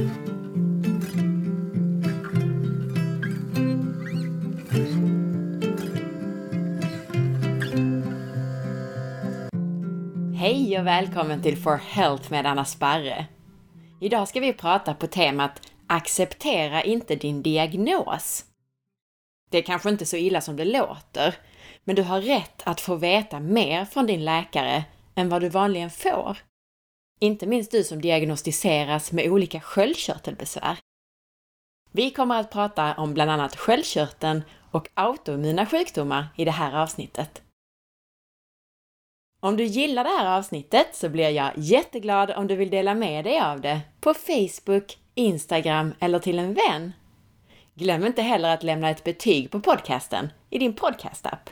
Hej och välkommen till For Health med Anna Sparre. Idag ska vi prata på temat Acceptera inte din diagnos. Det är kanske inte så illa som det låter, men du har rätt att få veta mer från din läkare än vad du vanligen får. Inte minst du som diagnostiseras med olika sköldkörtelbesvär. Vi kommer att prata om bland annat sköldkörteln och autoimmuna sjukdomar i det här avsnittet. Om du gillar det här avsnittet så blir jag jätteglad om du vill dela med dig av det på Facebook, Instagram eller till en vän. Glöm inte heller att lämna ett betyg på podcasten i din podcastapp.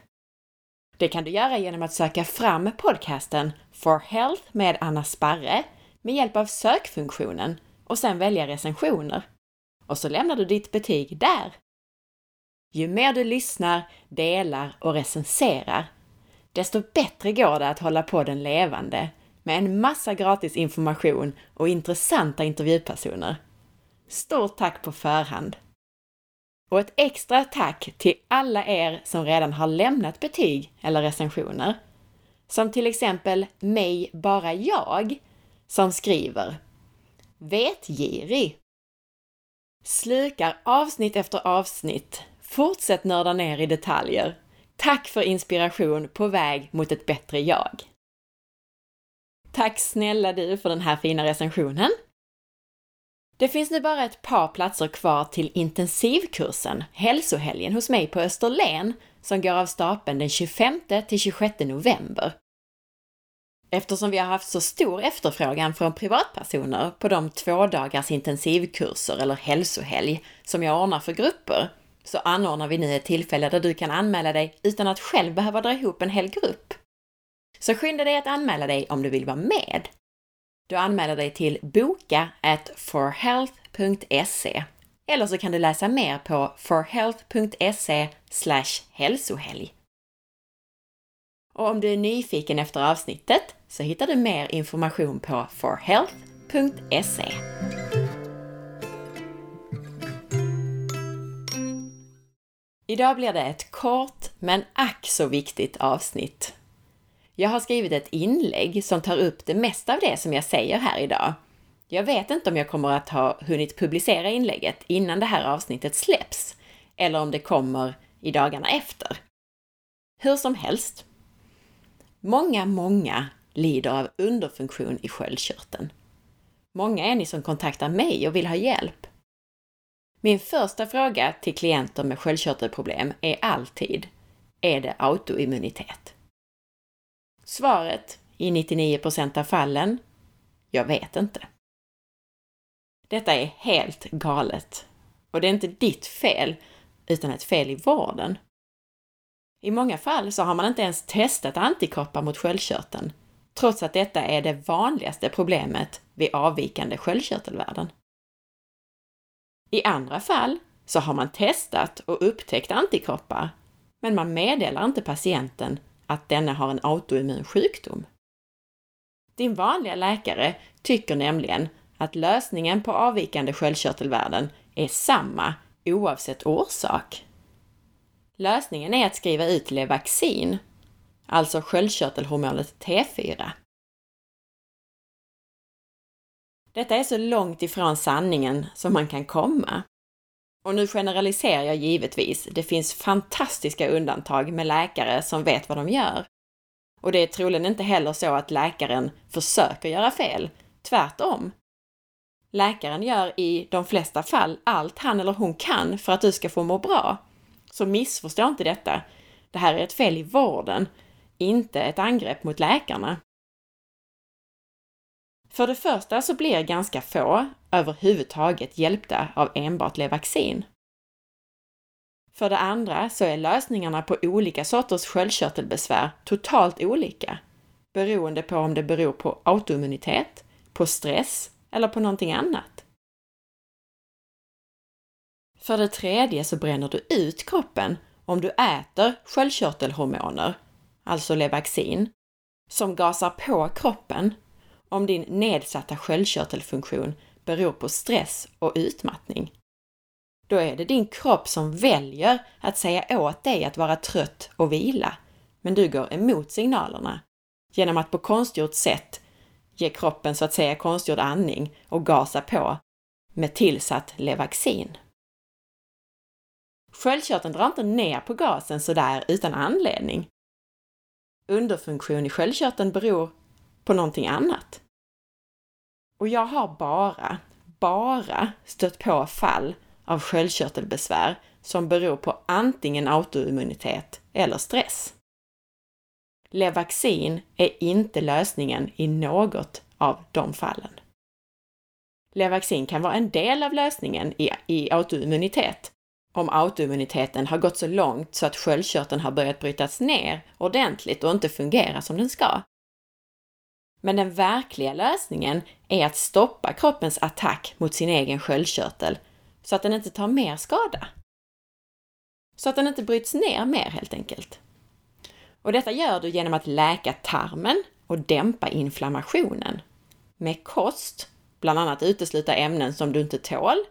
Det kan du göra genom att söka fram podcasten For Health med Anna Sparre med hjälp av sökfunktionen och sen välja recensioner. Och så lämnar du ditt betyg där. Ju mer du lyssnar, delar och recenserar, desto bättre går det att hålla podden levande med en massa gratis information och intressanta intervjupersoner. Stort tack på förhand! Och ett extra tack till alla er som redan har lämnat betyg eller recensioner. Som till exempel mig bara jag, som skriver Vetgirig! Slukar avsnitt efter avsnitt. Fortsätt nörda ner i detaljer. Tack för inspiration på väg mot ett bättre jag. Tack snälla du för den här fina recensionen. Det finns nu bara ett par platser kvar till intensivkursen Hälsohelgen hos mig på Österlen som går av stapeln den 25 till 26 november. Eftersom vi har haft så stor efterfrågan från privatpersoner på de två dagars intensivkurser eller hälsohelg som jag ordnar för grupper, så anordnar vi nu ett tillfälle där du kan anmäla dig utan att själv behöva dra ihop en hel grupp. Så skynda dig att anmäla dig om du vill vara med. Du anmäler dig till boka forhealth.se eller så kan du läsa mer på forhealth.se hälsohelg. Och om du är nyfiken efter avsnittet så hittar du mer information på forhealth.se. Idag blir det ett kort men ack så viktigt avsnitt. Jag har skrivit ett inlägg som tar upp det mesta av det som jag säger här idag. Jag vet inte om jag kommer att ha hunnit publicera inlägget innan det här avsnittet släpps, eller om det kommer i dagarna efter. Hur som helst. Många, många lider av underfunktion i sköldkörteln. Många är ni som kontaktar mig och vill ha hjälp. Min första fråga till klienter med sköldkörtelproblem är alltid, är det autoimmunitet? Svaret i 99% av fallen, jag vet inte. Detta är helt galet. Och det är inte ditt fel, utan ett fel i vården. I många fall så har man inte ens testat antikroppar mot sköldkörteln, trots att detta är det vanligaste problemet vid avvikande sköldkörtelvärden. I andra fall så har man testat och upptäckt antikroppar, men man meddelar inte patienten att denna har en autoimmun sjukdom. Din vanliga läkare tycker nämligen att lösningen på avvikande sköldkörtelvärden är samma oavsett orsak. Lösningen är att skriva ut Levaxin, alltså sköldkörtelhormonet T4. Detta är så långt ifrån sanningen som man kan komma. Och nu generaliserar jag givetvis. Det finns fantastiska undantag med läkare som vet vad de gör. Och det är troligen inte heller så att läkaren försöker göra fel. Tvärtom. Läkaren gör i de flesta fall allt han eller hon kan för att du ska få må bra. Så missförstå inte detta. Det här är ett fel i vården, inte ett angrepp mot läkarna. För det första så blir ganska få överhuvudtaget hjälpta av enbart Levaxin. För det andra så är lösningarna på olika sorters sköldkörtelbesvär totalt olika, beroende på om det beror på autoimmunitet, på stress eller på någonting annat. För det tredje så bränner du ut kroppen om du äter sköldkörtelhormoner, alltså Levaxin, som gasar på kroppen om din nedsatta sköldkörtelfunktion beror på stress och utmattning. Då är det din kropp som väljer att säga åt dig att vara trött och vila, men du går emot signalerna genom att på konstgjort sätt ge kroppen så att säga konstgjord andning och gasa på med tillsatt Levaxin. Sköldkörteln drar inte ner på gasen sådär utan anledning. Underfunktion i sköldkörteln beror på någonting annat. Och jag har bara, bara stött på fall av sköldkörtelbesvär som beror på antingen autoimmunitet eller stress. Levaxin är inte lösningen i något av de fallen. Levaxin kan vara en del av lösningen i, i autoimmunitet, om autoimmuniteten har gått så långt så att sköldkörteln har börjat brytas ner ordentligt och inte fungerar som den ska. Men den verkliga lösningen är att stoppa kroppens attack mot sin egen sköldkörtel så att den inte tar mer skada. Så att den inte bryts ner mer helt enkelt. Och detta gör du genom att läka tarmen och dämpa inflammationen. Med kost, bland annat utesluta ämnen som du inte tål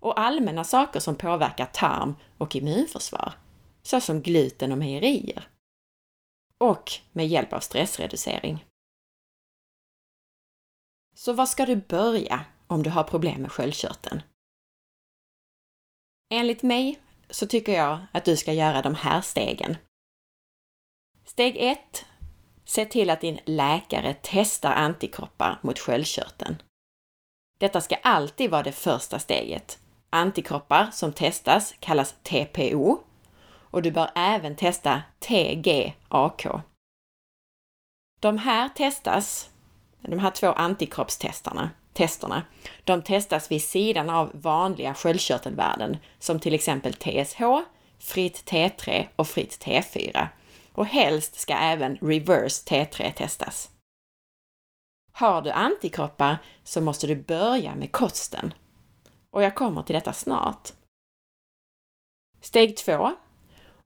och allmänna saker som påverkar tarm och immunförsvar, såsom gluten och mejerier. Och med hjälp av stressreducering. Så var ska du börja om du har problem med sköldkörteln? Enligt mig så tycker jag att du ska göra de här stegen. Steg 1. Se till att din läkare testar antikroppar mot sköldkörteln. Detta ska alltid vara det första steget. Antikroppar som testas kallas TPO och du bör även testa TGAK. De här testas, de här två antikroppstesterna, testerna, de testas vid sidan av vanliga sköldkörtelvärden som till exempel TSH, fritt T3 och fritt T4 och helst ska även reverse T3 testas. Har du antikroppar så måste du börja med kosten. Och jag kommer till detta snart. Steg 2.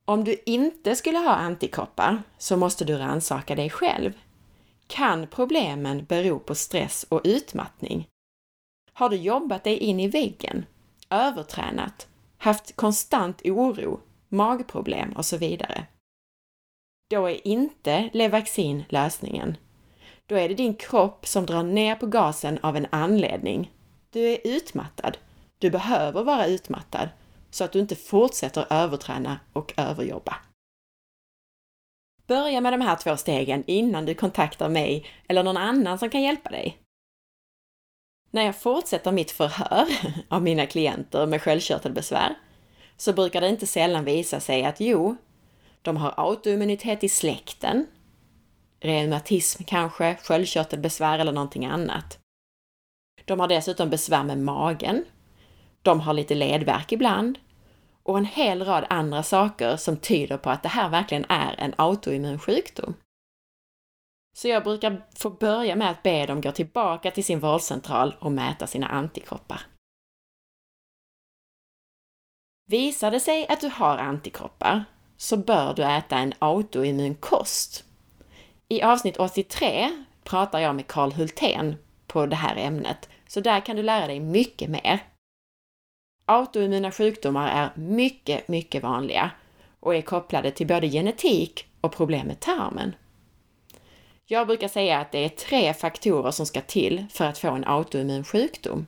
Om du inte skulle ha antikroppar så måste du rannsaka dig själv. Kan problemen bero på stress och utmattning? Har du jobbat dig in i väggen, övertränat, haft konstant oro, magproblem och så vidare? Då är inte Levaxin lösningen. Då är det din kropp som drar ner på gasen av en anledning. Du är utmattad. Du behöver vara utmattad så att du inte fortsätter överträna och överjobba. Börja med de här två stegen innan du kontaktar mig eller någon annan som kan hjälpa dig. När jag fortsätter mitt förhör av mina klienter med sköldkörtelbesvär så brukar det inte sällan visa sig att jo, de har autoimmunitet i släkten, reumatism kanske, sköldkörtelbesvär eller någonting annat. De har dessutom besvär med magen. De har lite ledvärk ibland och en hel rad andra saker som tyder på att det här verkligen är en autoimmun sjukdom. Så jag brukar få börja med att be dem gå tillbaka till sin vårdcentral och mäta sina antikroppar. Visar det sig att du har antikroppar så bör du äta en autoimmun kost. I avsnitt 83 pratar jag med Karl Hultén på det här ämnet, så där kan du lära dig mycket mer. Autoimmuna sjukdomar är mycket, mycket vanliga och är kopplade till både genetik och problem med tarmen. Jag brukar säga att det är tre faktorer som ska till för att få en autoimmun sjukdom.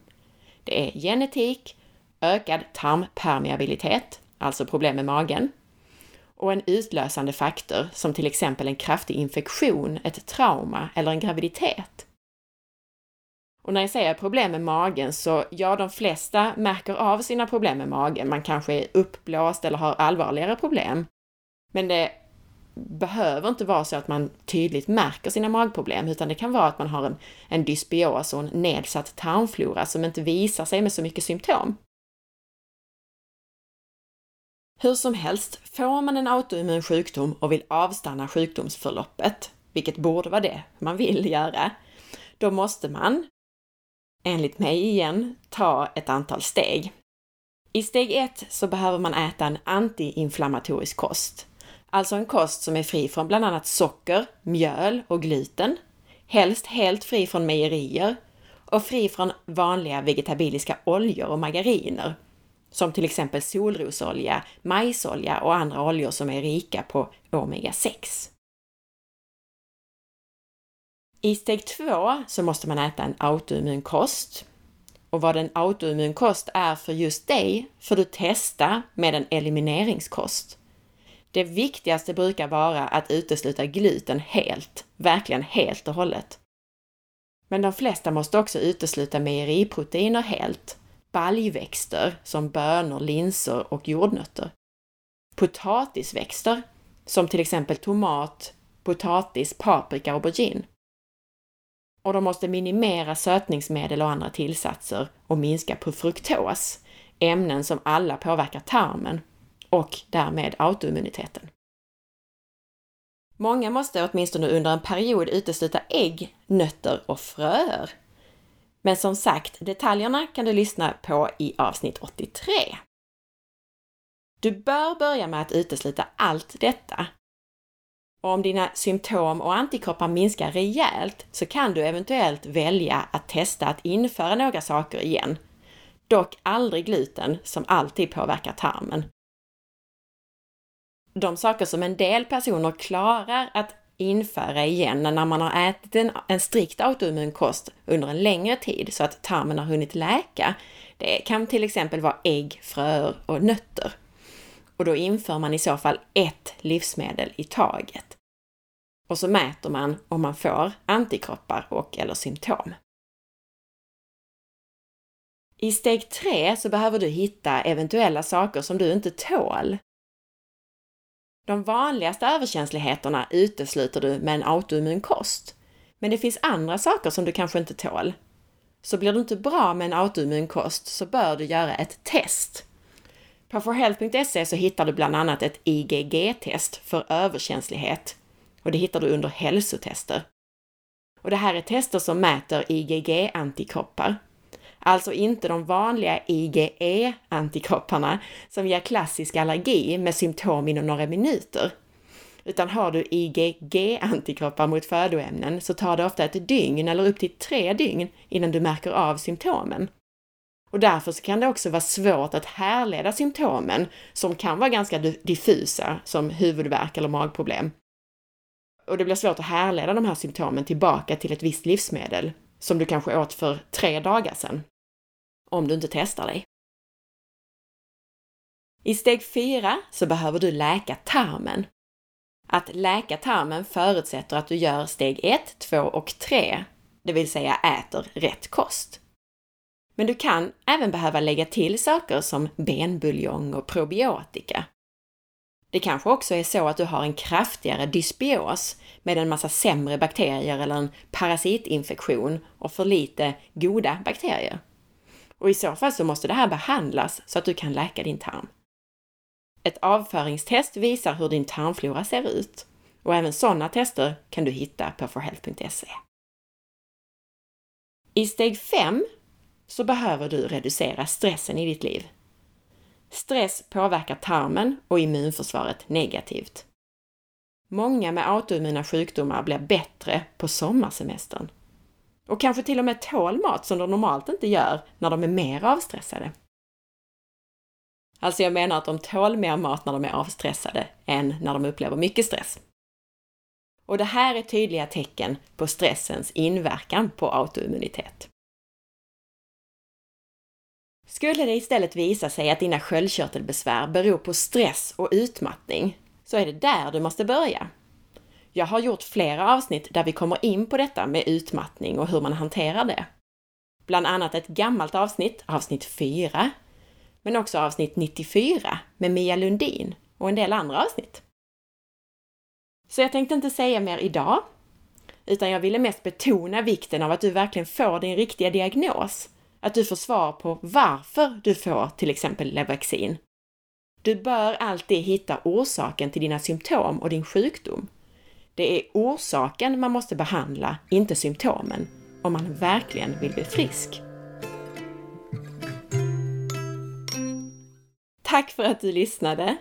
Det är genetik, ökad tarmpermeabilitet, alltså problem med magen, och en utlösande faktor som till exempel en kraftig infektion, ett trauma eller en graviditet. Och när jag säger problem med magen så, ja, de flesta märker av sina problem med magen. Man kanske är uppblåst eller har allvarligare problem. Men det behöver inte vara så att man tydligt märker sina magproblem, utan det kan vara att man har en, en dysbios och en nedsatt tarmflora som inte visar sig med så mycket symptom. Hur som helst, får man en autoimmun sjukdom och vill avstanna sjukdomsförloppet, vilket borde vara det man vill göra, då måste man, enligt mig igen, ta ett antal steg. I steg 1 så behöver man äta en antiinflammatorisk kost, alltså en kost som är fri från bland annat socker, mjöl och gluten, helst helt fri från mejerier och fri från vanliga vegetabiliska oljor och margariner, som till exempel solrosolja, majsolja och andra oljor som är rika på omega-6. I steg två så måste man äta en autoimmun kost. Och vad en autoimmun kost är för just dig får du testa med en elimineringskost. Det viktigaste brukar vara att utesluta gluten helt, verkligen helt och hållet. Men de flesta måste också utesluta mejeriproteiner helt, baljväxter som bönor, linser och jordnötter. Potatisväxter som till exempel tomat, potatis, paprika och aubergine. Och de måste minimera sötningsmedel och andra tillsatser och minska på fruktos, ämnen som alla påverkar tarmen och därmed autoimmuniteten. Många måste åtminstone under en period utesluta ägg, nötter och fröer. Men som sagt, detaljerna kan du lyssna på i avsnitt 83. Du bör börja med att utesluta allt detta. Och om dina symptom och antikroppar minskar rejält så kan du eventuellt välja att testa att införa några saker igen. Dock aldrig gluten som alltid påverkar tarmen de saker som en del personer klarar att införa igen när man har ätit en, en strikt autoimmun kost under en längre tid så att tarmen har hunnit läka. Det kan till exempel vara ägg, fröer och nötter. Och då inför man i så fall ett livsmedel i taget. Och så mäter man om man får antikroppar och eller symptom. I steg 3 så behöver du hitta eventuella saker som du inte tål de vanligaste överkänsligheterna utesluter du med en autoimmun kost. Men det finns andra saker som du kanske inte tål. Så blir du inte bra med en autoimmun kost så bör du göra ett test. På forhealth.se så hittar du bland annat ett IgG-test för överkänslighet och det hittar du under hälsotester. Och det här är tester som mäter IgG-antikroppar Alltså inte de vanliga IgE-antikropparna som ger klassisk allergi med symptom inom några minuter. Utan har du IgG-antikroppar mot födoämnen så tar det ofta ett dygn eller upp till tre dygn innan du märker av symptomen. Och därför så kan det också vara svårt att härleda symptomen som kan vara ganska diffusa, som huvudvärk eller magproblem. Och det blir svårt att härleda de här symptomen tillbaka till ett visst livsmedel som du kanske åt för tre dagar sedan om du inte testar dig. I steg 4 så behöver du läka tarmen. Att läka tarmen förutsätter att du gör steg 1, 2 och 3, det vill säga äter rätt kost. Men du kan även behöva lägga till saker som benbuljong och probiotika. Det kanske också är så att du har en kraftigare dysbios med en massa sämre bakterier eller en parasitinfektion och för lite goda bakterier. Och i så fall så måste det här behandlas så att du kan läka din tarm. Ett avföringstest visar hur din tarmflora ser ut och även sådana tester kan du hitta på forhealth.se. I steg 5 så behöver du reducera stressen i ditt liv. Stress påverkar tarmen och immunförsvaret negativt. Många med autoimmuna sjukdomar blir bättre på sommarsemestern och kanske till och med tål mat som de normalt inte gör när de är mer avstressade. Alltså jag menar att de tål mer mat när de är avstressade än när de upplever mycket stress. Och det här är tydliga tecken på stressens inverkan på autoimmunitet. Skulle det istället visa sig att dina sköldkörtelbesvär beror på stress och utmattning, så är det där du måste börja. Jag har gjort flera avsnitt där vi kommer in på detta med utmattning och hur man hanterar det. Bland annat ett gammalt avsnitt, avsnitt 4, men också avsnitt 94 med Mia Lundin och en del andra avsnitt. Så jag tänkte inte säga mer idag, utan jag ville mest betona vikten av att du verkligen får din riktiga diagnos. Att du får svar på varför du får till exempel Levaxin. Du bör alltid hitta orsaken till dina symptom och din sjukdom det är orsaken man måste behandla, inte symptomen, om man verkligen vill bli frisk. Tack för att du lyssnade!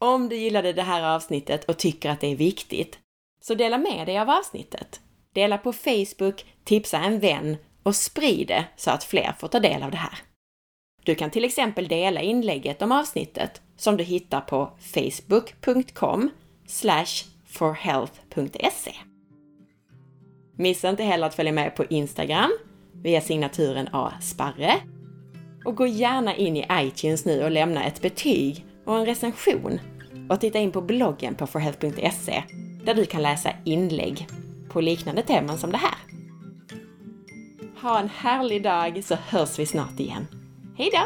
Om du gillade det här avsnittet och tycker att det är viktigt, så dela med dig av avsnittet. Dela på Facebook, tipsa en vän och sprid det så att fler får ta del av det här. Du kan till exempel dela inlägget om avsnittet som du hittar på facebook.com forhealth.se. Missa inte heller att följa med på Instagram via signaturen asparre och gå gärna in i iTunes nu och lämna ett betyg och en recension och titta in på bloggen på forhealth.se där du kan läsa inlägg på liknande teman som det här. Ha en härlig dag så hörs vi snart igen. Hejdå!